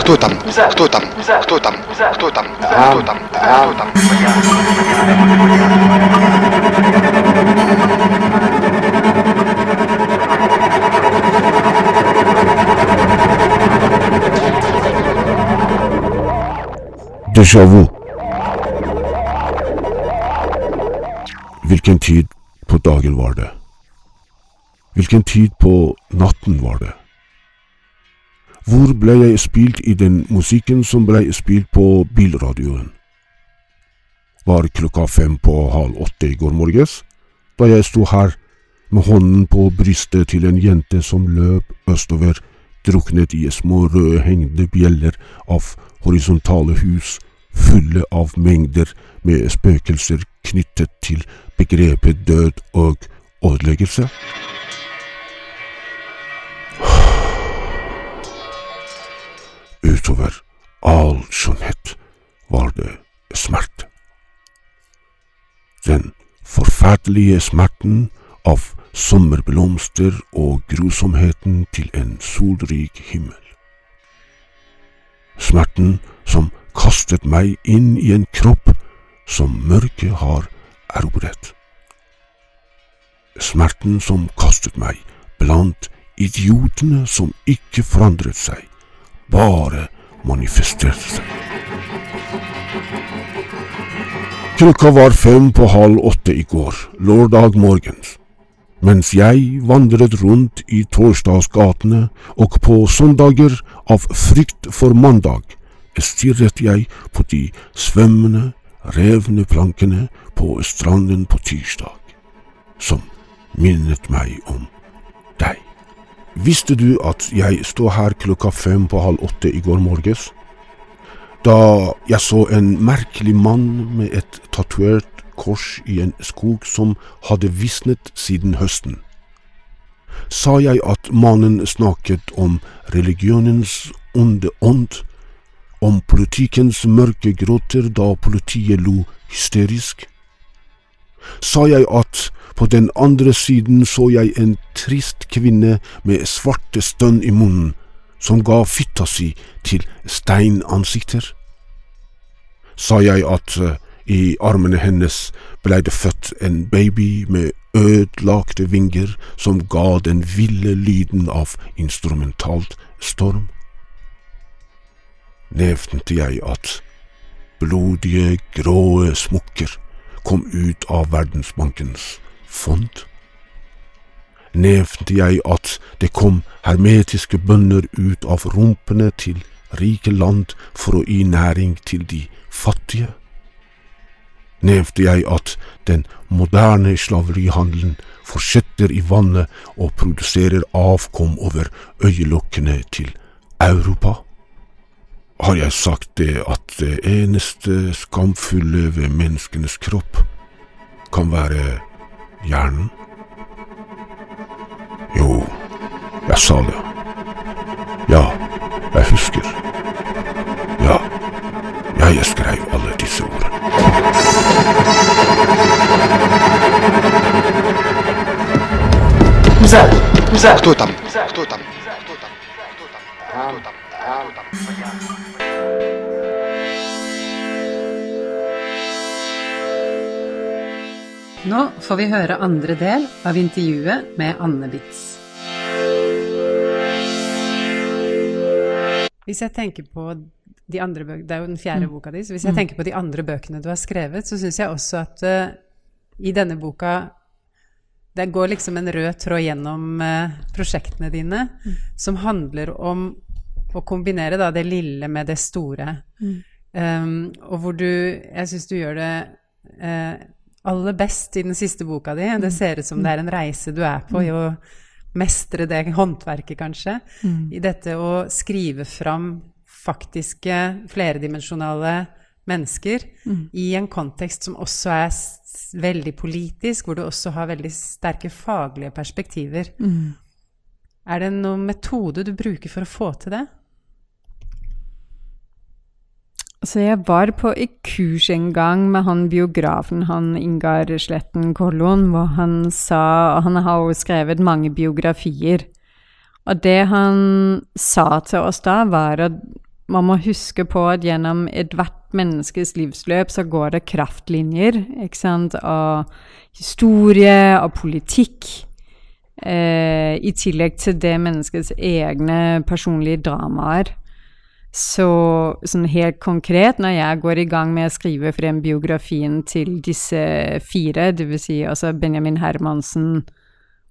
Кто там? Кто там? Кто там? Кто там? Кто там? Кто там? Déjà vu. Hvilken tid på dagen var det? Hvilken tid på natten var det? Hvor ble jeg spilt i den musikken som ble spilt på bilradioen? Var klokka fem på halv åtte i går morges, da jeg sto her med hånden på brystet til en jente som løp østover, druknet i små røde hengende bjeller av horisontale hus, fulle av mengder med spøkelser knyttet til begrepet død og ødeleggelse? Utover all skjønnhet var det smerte. Den forferdelige smerten av sommerblomster og grusomheten til en solrik himmel. Smerten som kastet meg inn i en kropp som mørket har erobret. Smerten som kastet meg blant idiotene som ikke forandret seg, bare manifesterte seg. Klokka var fem på halv åtte i går, lørdag morgens. Mens jeg vandret rundt i torsdagsgatene og på søndager av frykt for mandag, stirret jeg på de svømmende, revne plankene på stranden på tirsdag, som minnet meg om deg. Visste du at jeg sto her klokka fem på halv åtte i går morges? Da jeg så en merkelig mann med et tatovert kors i en skog som hadde visnet siden høsten. Sa jeg at mannen snakket om religionens onde ånd, om politikkens mørke gråter da politiet lo hysterisk? Sa jeg at på den andre siden så jeg en trist kvinne med svarte stønn i munnen, som ga fitta si til steinansikter? Sa jeg at uh, i armene hennes blei det født en baby med ødelagte vinger som ga den ville lyden av instrumentalt storm? Nevnte jeg at blodige, gråe smukker kom ut av Verdensbankens fond? Nevnte jeg at det kom hermetiske bønder ut av rumpene til rike land for å gi næring til de fattige? Nevnte jeg at den moderne slaverihandelen fortsetter i vannet og produserer avkom over øyelokkene til Europa? Har jeg sagt det at det eneste skamfulle ved menneskenes kropp kan være hjernen? Jo, jeg sa det. Ja, jeg husker. Ja, jeg skrev alle disse ordene. Кто там? Кто там? Кто там? Кто там? Кто там? Nå får vi høre andre del av intervjuet med Anne Bitz. Hvis jeg tenker på de andre bøkene, Det er jo den fjerde boka di. Så hvis jeg tenker på de andre bøkene du har skrevet, så syns jeg også at uh, i denne boka det går liksom en rød tråd gjennom uh, prosjektene dine som handler om å kombinere da, det lille med det store. Um, og hvor du Jeg syns du gjør det eh, aller best i den siste boka di. Det ser ut som det er en reise du er på i å mestre det håndverket, kanskje. I dette å skrive fram faktiske, flerdimensjonale mennesker i en kontekst som også er veldig politisk, hvor du også har veldig sterke faglige perspektiver. Er det noen metode du bruker for å få til det? Så jeg var på et kurs en gang med han biografen, han Ingar Sletten Kollon, hvor han sa Han har jo skrevet mange biografier. Og det han sa til oss da, var at man må huske på at gjennom ethvert menneskes livsløp så går det kraftlinjer ikke sant, av historie og politikk. Eh, I tillegg til det menneskets egne personlige dramaer. Så sånn helt konkret, når jeg går i gang med å skrive frem biografien til disse fire, dvs. Si altså Benjamin Hermansen,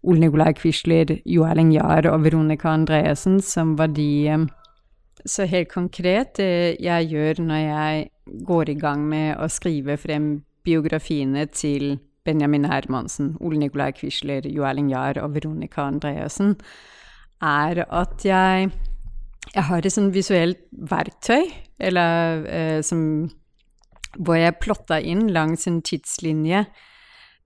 Ole Nikolai Quisler, Jo Erling Jahr og Veronica Andreassen, som var de Så helt konkret, det jeg gjør når jeg går i gang med å skrive frem biografiene til Benjamin Hermansen, Ole Nikolai Quisler, Jo Erling Jahr og Veronica Andreassen, er at jeg jeg har et sånt visuelt verktøy, eller eh, som Hvor jeg plotta inn langs en tidslinje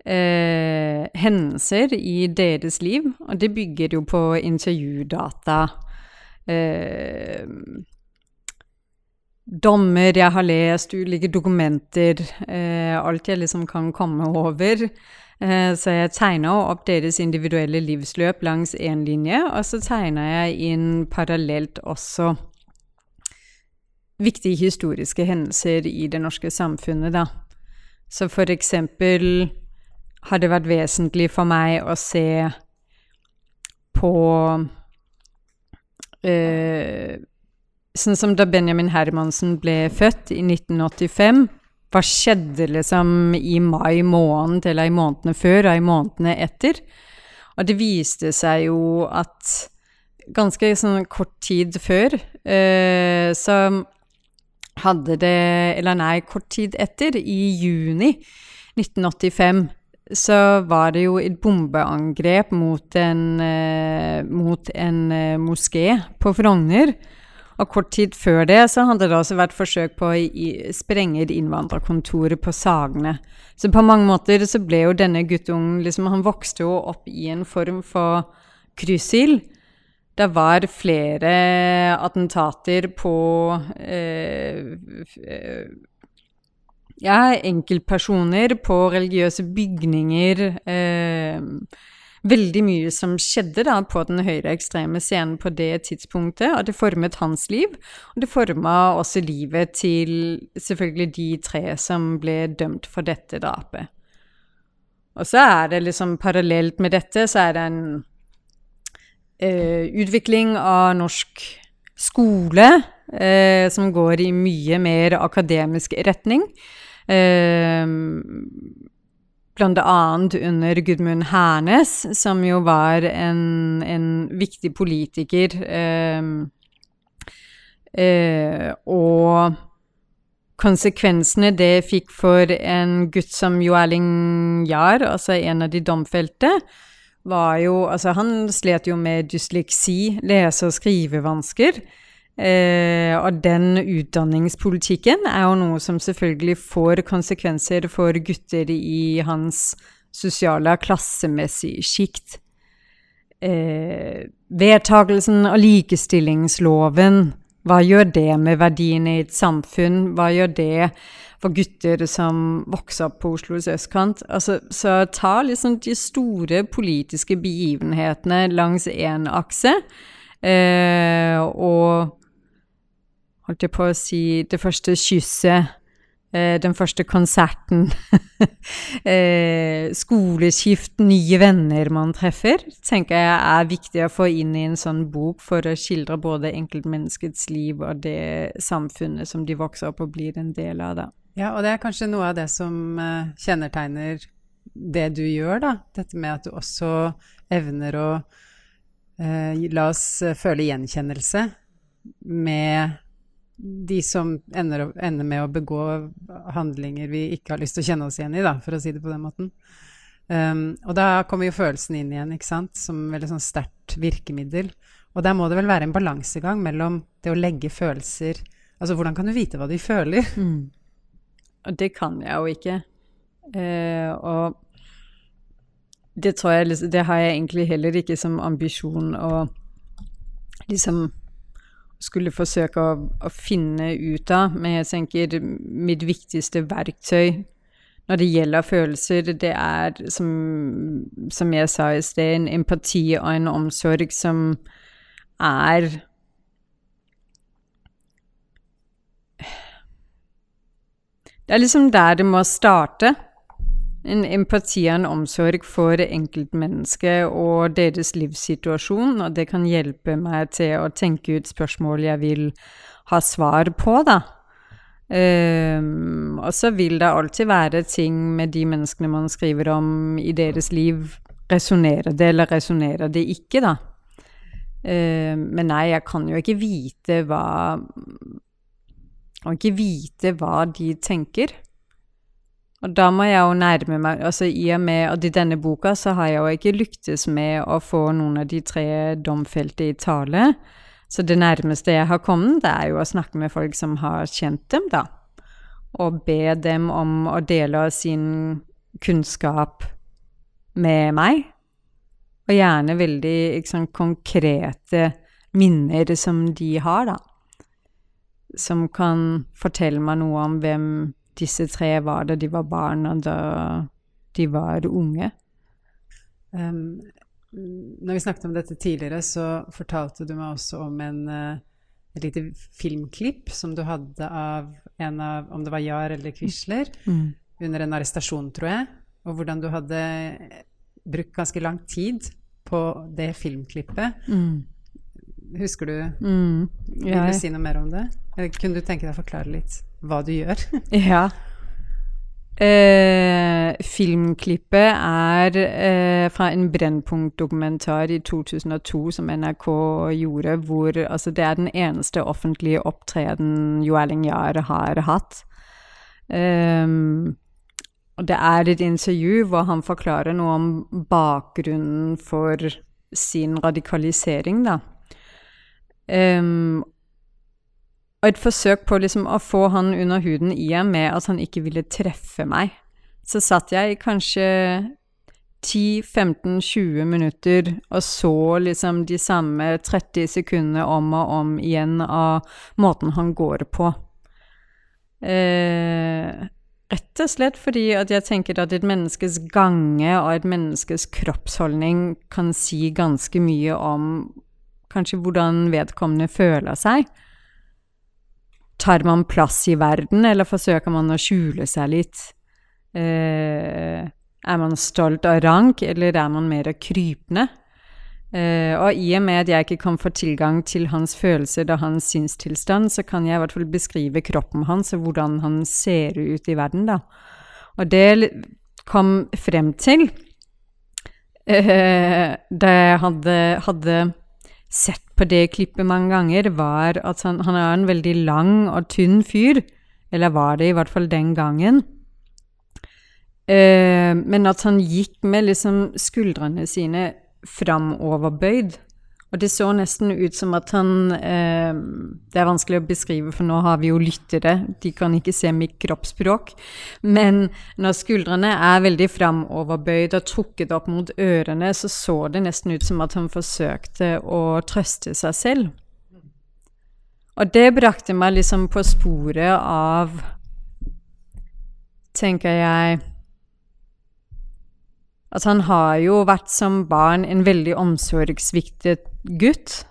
eh, hendelser i deres liv, og det bygger jo på intervjudata. Eh, dommer jeg har lest, ulike dokumenter, eh, alt jeg liksom kan komme over. Eh, så jeg tegner opp deres individuelle livsløp langs én linje, og så tegner jeg inn parallelt også viktige historiske hendelser i det norske samfunnet, da. Så for eksempel har det vært vesentlig for meg å se på øh, Sånn som da Benjamin Hermansen ble født i 1985 hva skjedde liksom i mai måned, eller i månedene før og i månedene etter? Og det viste seg jo at ganske sånn kort tid før eh, så hadde det Eller nei, kort tid etter, i juni 1985, så var det jo et bombeangrep mot en, eh, mot en eh, moské på Frogner. Og kort tid før det så hadde det også vært forsøk på å sprenge innvandrerkontoret på Sagene. Så på mange måter så ble jo denne guttungen liksom, Han vokste jo opp i en form for kryssild. Det var flere attentater på eh, Ja, enkeltpersoner på religiøse bygninger. Eh, veldig mye som skjedde da på den høyreekstreme scenen på det tidspunktet, og det formet hans liv. Og det forma også livet til selvfølgelig de tre som ble dømt for dette drapet. Og så er det liksom parallelt med dette, så er det en eh, utvikling av norsk skole eh, som går i mye mer akademisk retning. Eh, blant annet under Gudmund Hernes, som jo var en, en viktig politiker. Eh, eh, og konsekvensene det fikk for en gutt som Jo Erling Jahr, altså en av de domfelte, var jo Altså, han slet jo med dysleksi, lese- og skrivevansker. Eh, og den utdanningspolitikken er jo noe som selvfølgelig får konsekvenser for gutter i hans sosiale klassemessige sjikt. Eh, vedtakelsen av likestillingsloven, hva gjør det med verdiene i et samfunn? Hva gjør det for gutter som vokser opp på Oslos østkant? Altså, så ta liksom de store politiske begivenhetene langs én akse, eh, og holdt jeg på å si, det første kysset, eh, den første konserten, eh, skoleskift, nye venner man treffer, tenker jeg er viktig å få inn i en sånn bok for å skildre både enkeltmenneskets liv og det samfunnet som de vokser opp og blir en del av. da. Ja, og det er kanskje noe av det som uh, kjennetegner det du gjør, da. Dette med at du også evner å eh, la oss føle gjenkjennelse med de som ender, ender, med å begå handlinger vi ikke har lyst til å kjenne oss igjen i, da, for å si det på den måten. Um, og da kommer jo følelsen inn igjen, ikke sant, som veldig sånn sterkt virkemiddel. Og der må det vel være en balansegang mellom det å legge følelser Altså hvordan kan du vite hva de føler? Mm. Det kan jeg jo ikke. Eh, og det jeg Det har jeg egentlig heller ikke som ambisjon å liksom skulle forsøke å, å, finne ut av. Men jeg tenker mitt viktigste verktøy når det gjelder følelser, det er, som, som jeg sa i sted, en empati og en omsorg som er Det er liksom der det må starte. En empati er en omsorg for enkeltmennesket og deres livssituasjon, og det kan hjelpe meg til å tenke ut spørsmål jeg vil ha svar på, da. Um, og så vil det alltid være ting med de menneskene man skriver om i deres liv. Resonnerer det, eller resonnerer det ikke, da? Uh, men nei, jeg kan jo ikke vite hva Kan ikke vite hva de tenker. Og da må jeg jo nærme meg altså I og med at i denne boka så har jeg jo ikke lyktes med å få noen av de tre domfelte i tale. Så det nærmeste jeg har kommet, det er jo å snakke med folk som har kjent dem, da. Og be dem om å dele sin kunnskap med meg. Og gjerne veldig liksom, konkrete minner som de har, da. Som kan fortelle meg noe om hvem disse tre var da de var barn, og da de var unge. Um, når vi snakket om dette tidligere, så fortalte du meg også om en, uh, et lite filmklipp som du hadde av en av Om det var Jahr eller Quisler, mm. under en arrestasjon, tror jeg. Og hvordan du hadde brukt ganske lang tid på det filmklippet. Mm. Husker du mm. Vil du si noe mer om det? Eller kunne du tenke deg å forklare litt hva du gjør? ja. Eh, filmklippet er eh, fra en Brennpunkt-dokumentar i 2002 som NRK gjorde, hvor altså, det er den eneste offentlige opptreden Jo Erling Jahr har hatt. Eh, og det er et intervju hvor han forklarer noe om bakgrunnen for sin radikalisering, da. Um, og et forsøk på liksom å få han under huden i og med at han ikke ville treffe meg. Så satt jeg i kanskje 10-15-20 minutter og så liksom de samme 30 sekundene om og om igjen av måten han går på. Eh, rett og slett fordi at jeg tenker at et menneskes gange og et menneskes kroppsholdning kan si ganske mye om kanskje hvordan vedkommende føler seg. Tar man plass i verden, eller forsøker man å skjule seg litt? Eh, er man stolt av rank, eller er man mer krypende? Eh, og i og med at jeg ikke kan få tilgang til hans følelser og hans sinnstilstand, så kan jeg i hvert fall beskrive kroppen hans og hvordan han ser ut i verden, da. Og det kom frem til eh, da jeg hadde, hadde sett på det klippet mange ganger, var at han, han er en veldig lang og tynn fyr. Eller var det i hvert fall den gangen. Eh, men at han gikk med liksom skuldrene sine framoverbøyd. Og det så nesten ut som at han eh, Det er vanskelig å beskrive, for nå har vi jo lyttere, de kan ikke se mitt kroppsspråk. Men når skuldrene er veldig framoverbøyd og trukket opp mot ørene, så så det nesten ut som at han forsøkte å trøste seg selv. Og det brakte meg liksom på sporet av Tenker jeg at han har jo vært som barn en veldig omsorgssviktet gutt.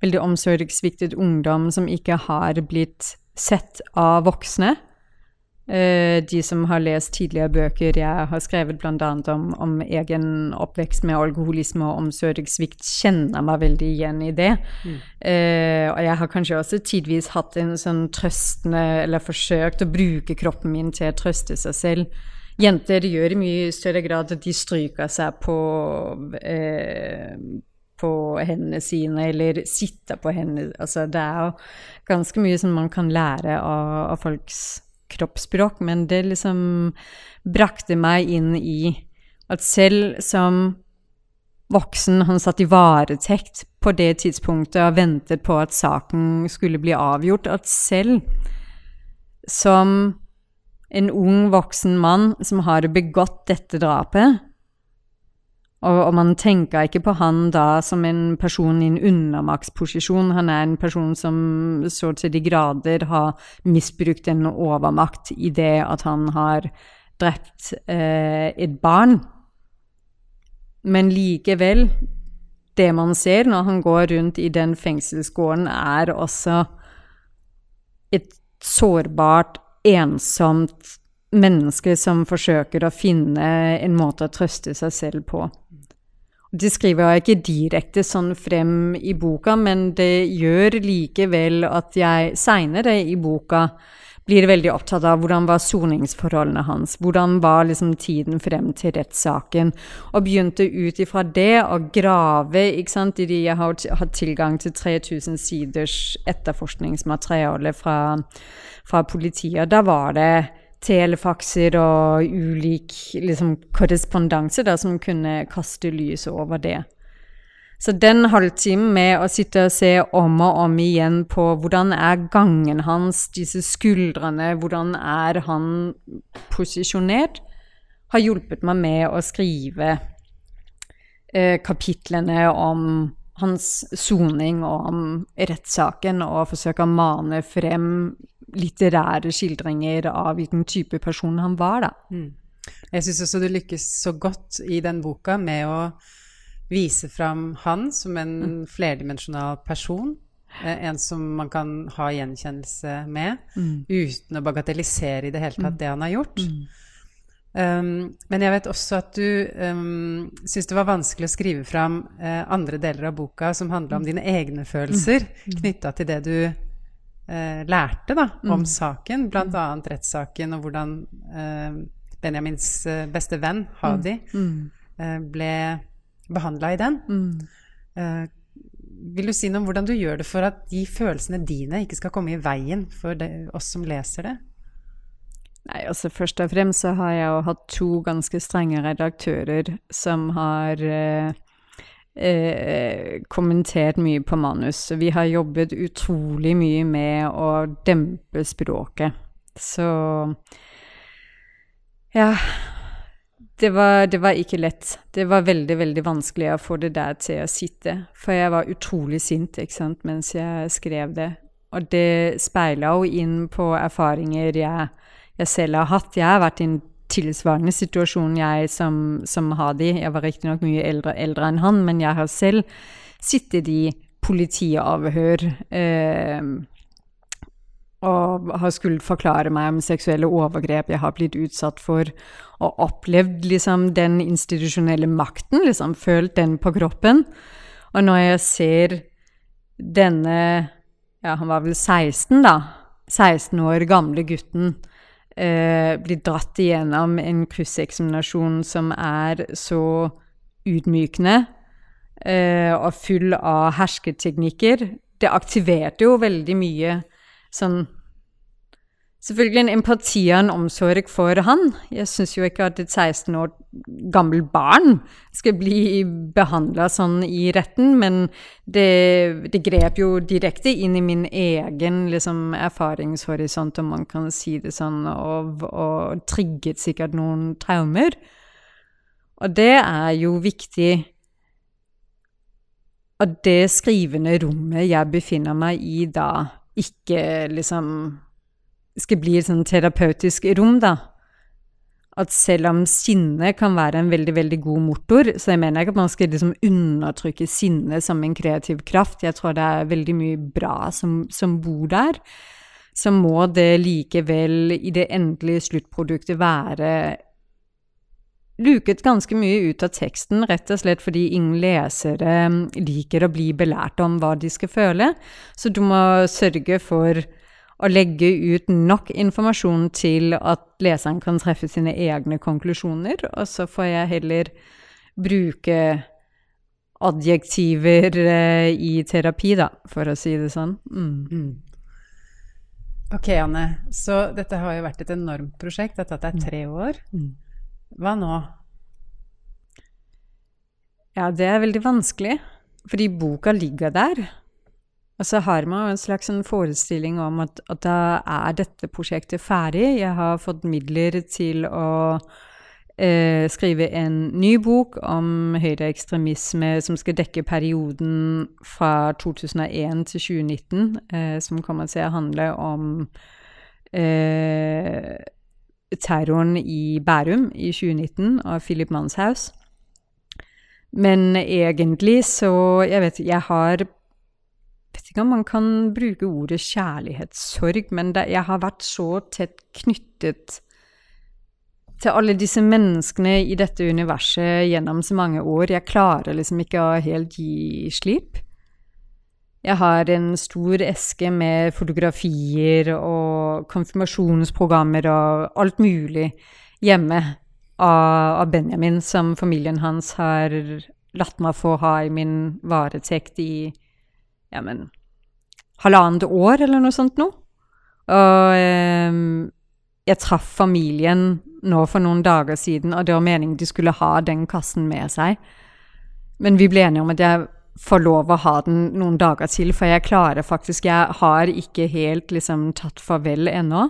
Veldig omsorgssviktet ungdom som ikke har blitt sett av voksne. Uh, de som har lest tidligere bøker jeg har skrevet bl.a. Om, om egen oppvekst med alkoholisme og omsorgssvikt, kjenner meg veldig igjen i det. Mm. Uh, og jeg har kanskje også tidvis hatt en sånn trøstende Eller forsøkt å bruke kroppen min til å trøste seg selv Jenter gjør i mye større grad at de stryker seg på, eh, på hendene sine, eller sitter på hendene. Altså, det er jo ganske mye som man kan lære av, av folks kroppsspråk, men det liksom brakte meg inn i at selv som voksen han satt i varetekt på det tidspunktet og ventet på at saken skulle bli avgjort, at selv som en ung, voksen mann som har begått dette drapet. Og, og, man tenker ikke på han da som en person i en undermaktsposisjon. Han er en person som så til de grader har misbrukt en overmakt i det at han har drept eh, et barn. Men likevel det man ser når han går rundt i den fengselsgården, er også et sårbart, ensomt menneske som forsøker å finne en måte å trøste seg selv på. Det skriver jeg ikke direkte sånn frem i boka, men det gjør likevel at jeg seinere i boka blir veldig opptatt av hvordan var soningsforholdene hans, hvordan var liksom tiden frem til rettssaken, og begynte ut ifra det å grave ikke sant, i de Jeg har hatt tilgang til 3000 siders etterforskningsmateriale fra, fra politiet. Da var det telefakser og ulik liksom, korrespondanse som kunne kaste lys over det. Så den halvtimen med å sitte og se om og om igjen på hvordan er gangen hans, disse skuldrene, hvordan er han posisjonert, har hjulpet meg med å skrive eh, kapitlene om hans soning og om rettssaken, og forsøke å mane frem litterære skildringer av hvilken type person han var, da. Mm. Jeg syns også du lykkes så godt i den boka med å vise fram han som en mm. flerdimensjonal person. Eh, en som man kan ha gjenkjennelse med, mm. uten å bagatellisere i det hele tatt mm. det han har gjort. Mm. Um, men jeg vet også at du um, syns det var vanskelig å skrive fram uh, andre deler av boka som handla om mm. dine egne følelser mm. knytta til det du uh, lærte da, om saken, bl.a. rettssaken og hvordan eh, Benjamins beste venn, Hadi, ble behandla i den. Mm. Uh, vil du si noe om hvordan du gjør det for at de følelsene dine ikke skal komme i veien for det, oss som leser det? Nei, altså Først og fremst så har jeg jo hatt to ganske strenge redaktører som har eh, eh, kommentert mye på manus. Vi har jobbet utrolig mye med å dempe språket. Så ja det var, det var, ikke lett. Det var veldig veldig vanskelig å få det der til å sitte. For jeg var utrolig sint ikke sant, mens jeg skrev det. Og det speila jo inn på erfaringer jeg, jeg, selv har hatt. Jeg har vært i en tilsvarende situasjon, jeg som, som Hadi. Jeg var riktignok mye eldre, eldre, enn han, men jeg har selv sittet i politiavhør. Eh, og har skulle forklare meg om seksuelle overgrep jeg har blitt utsatt for, og opplevd liksom den institusjonelle makten, liksom følt den på kroppen. Og når jeg ser denne Ja, han var vel 16, da. 16 år gamle gutten eh, bli dratt igjennom en krysseksaminasjon som er så utmykende eh, og full av hersketeknikker. Det aktiverte jo veldig mye sånn Selvfølgelig en empati og en omsorg for han. Jeg syns jo ikke at et 16 år gammelt barn skal bli behandla sånn i retten, men det, det, grep jo direkte inn i min egen liksom, erfaringshorisont, om man kan si det sånn, og, og trigget sikkert noen traumer. Og det er jo viktig at det skrivende rommet jeg befinner meg i da, ikke liksom skal bli et sånn terapeutisk rom, da. At selv om sinne kan være en veldig, veldig god motor, så jeg mener ikke at man skal liksom undertrykke sinne som en kreativ kraft. Jeg tror det er veldig mye bra som, som bor der. Så må det likevel i det endelige sluttproduktet være luket ganske mye ut av teksten, rett og slett fordi ingen lesere liker å bli belært om hva de skal føle. Så du må sørge for å legge ut nok informasjon til at leseren kan treffe sine egne konklusjoner, og så får jeg heller bruke adjektiver eh, i terapi, da, for å si det sånn. Mm. Mm. Ok, Anne. Så dette har jo vært et enormt prosjekt. Det har tatt deg mm. tre år. Mm. Hva nå? Ja, det er veldig vanskelig. Fordi boka ligger der. Og så har man jo en slags forestilling om at, at, da er dette prosjektet ferdig. Jeg har fått midler til å eh, skrive en ny bok om høyreekstremisme som skal dekke perioden fra 2001 til 2019, eh, som kommer til å handle om eh, terroren i Bærum i 2019 av Philip Manshaus. Men egentlig så Jeg vet jeg har vet ikke om man kan bruke ordet kjærlighetssorg, men det, jeg har vært så tett knyttet til alle disse menneskene i dette universet gjennom så mange år. Jeg klarer liksom ikke å helt gi slipp. Jeg har en stor eske med fotografier og konfirmasjonsprogrammer og alt mulig hjemme av, Benjamin, som familien hans har latt meg få ha i min varetekt i ja, men halvannet år eller noe sånt nå. Og eh, jeg traff familien nå for noen dager siden, og det var meningen de skulle ha den kassen med seg. Men vi ble enige om at jeg får lov å ha den noen dager til, for jeg klarer faktisk Jeg har ikke helt liksom tatt farvel ennå.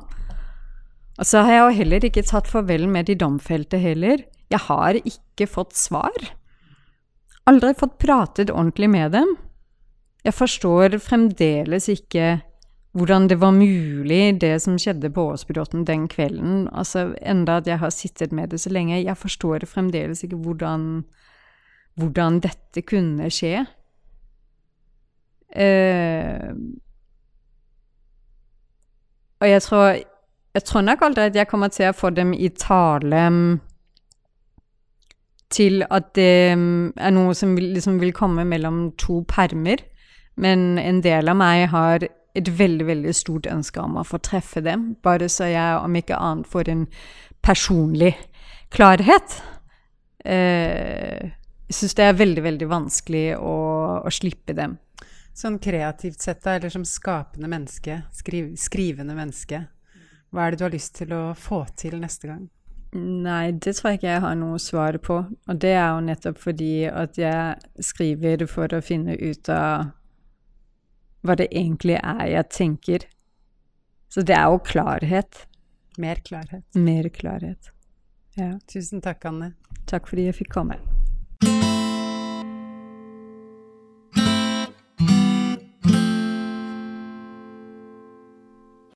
Og så har jeg jo heller ikke tatt farvel med de domfelte heller. Jeg har ikke fått svar. Aldri fått pratet ordentlig med dem. Jeg forstår fremdeles ikke hvordan det var mulig, det som skjedde på Åsbydåtten den kvelden. Altså, enda at jeg har sittet med det så lenge. Jeg forstår fremdeles ikke hvordan, hvordan dette kunne skje. Uh, og jeg tror, jeg tror nok aldri at jeg kommer til å få dem i tale til at det er noe som liksom vil komme mellom to permer. Men en del av meg har et veldig, veldig stort ønske om å få treffe dem, bare så jeg om ikke annet får en personlig klarhet. Eh, jeg syns det er veldig, veldig vanskelig å, å, slippe dem. Sånn kreativt sett, da, eller som skapende menneske, skriv, skrivende menneske, hva er det du har lyst til å få til neste gang? Nei, det tror jeg ikke jeg har noe svar på. Og det er jo nettopp fordi at jeg skriver for å finne ut av hva det egentlig er jeg tenker. Så det er jo klarhet. Mer klarhet. Mer klarhet. Ja. Tusen takk, Anne. Takk fordi jeg fikk komme.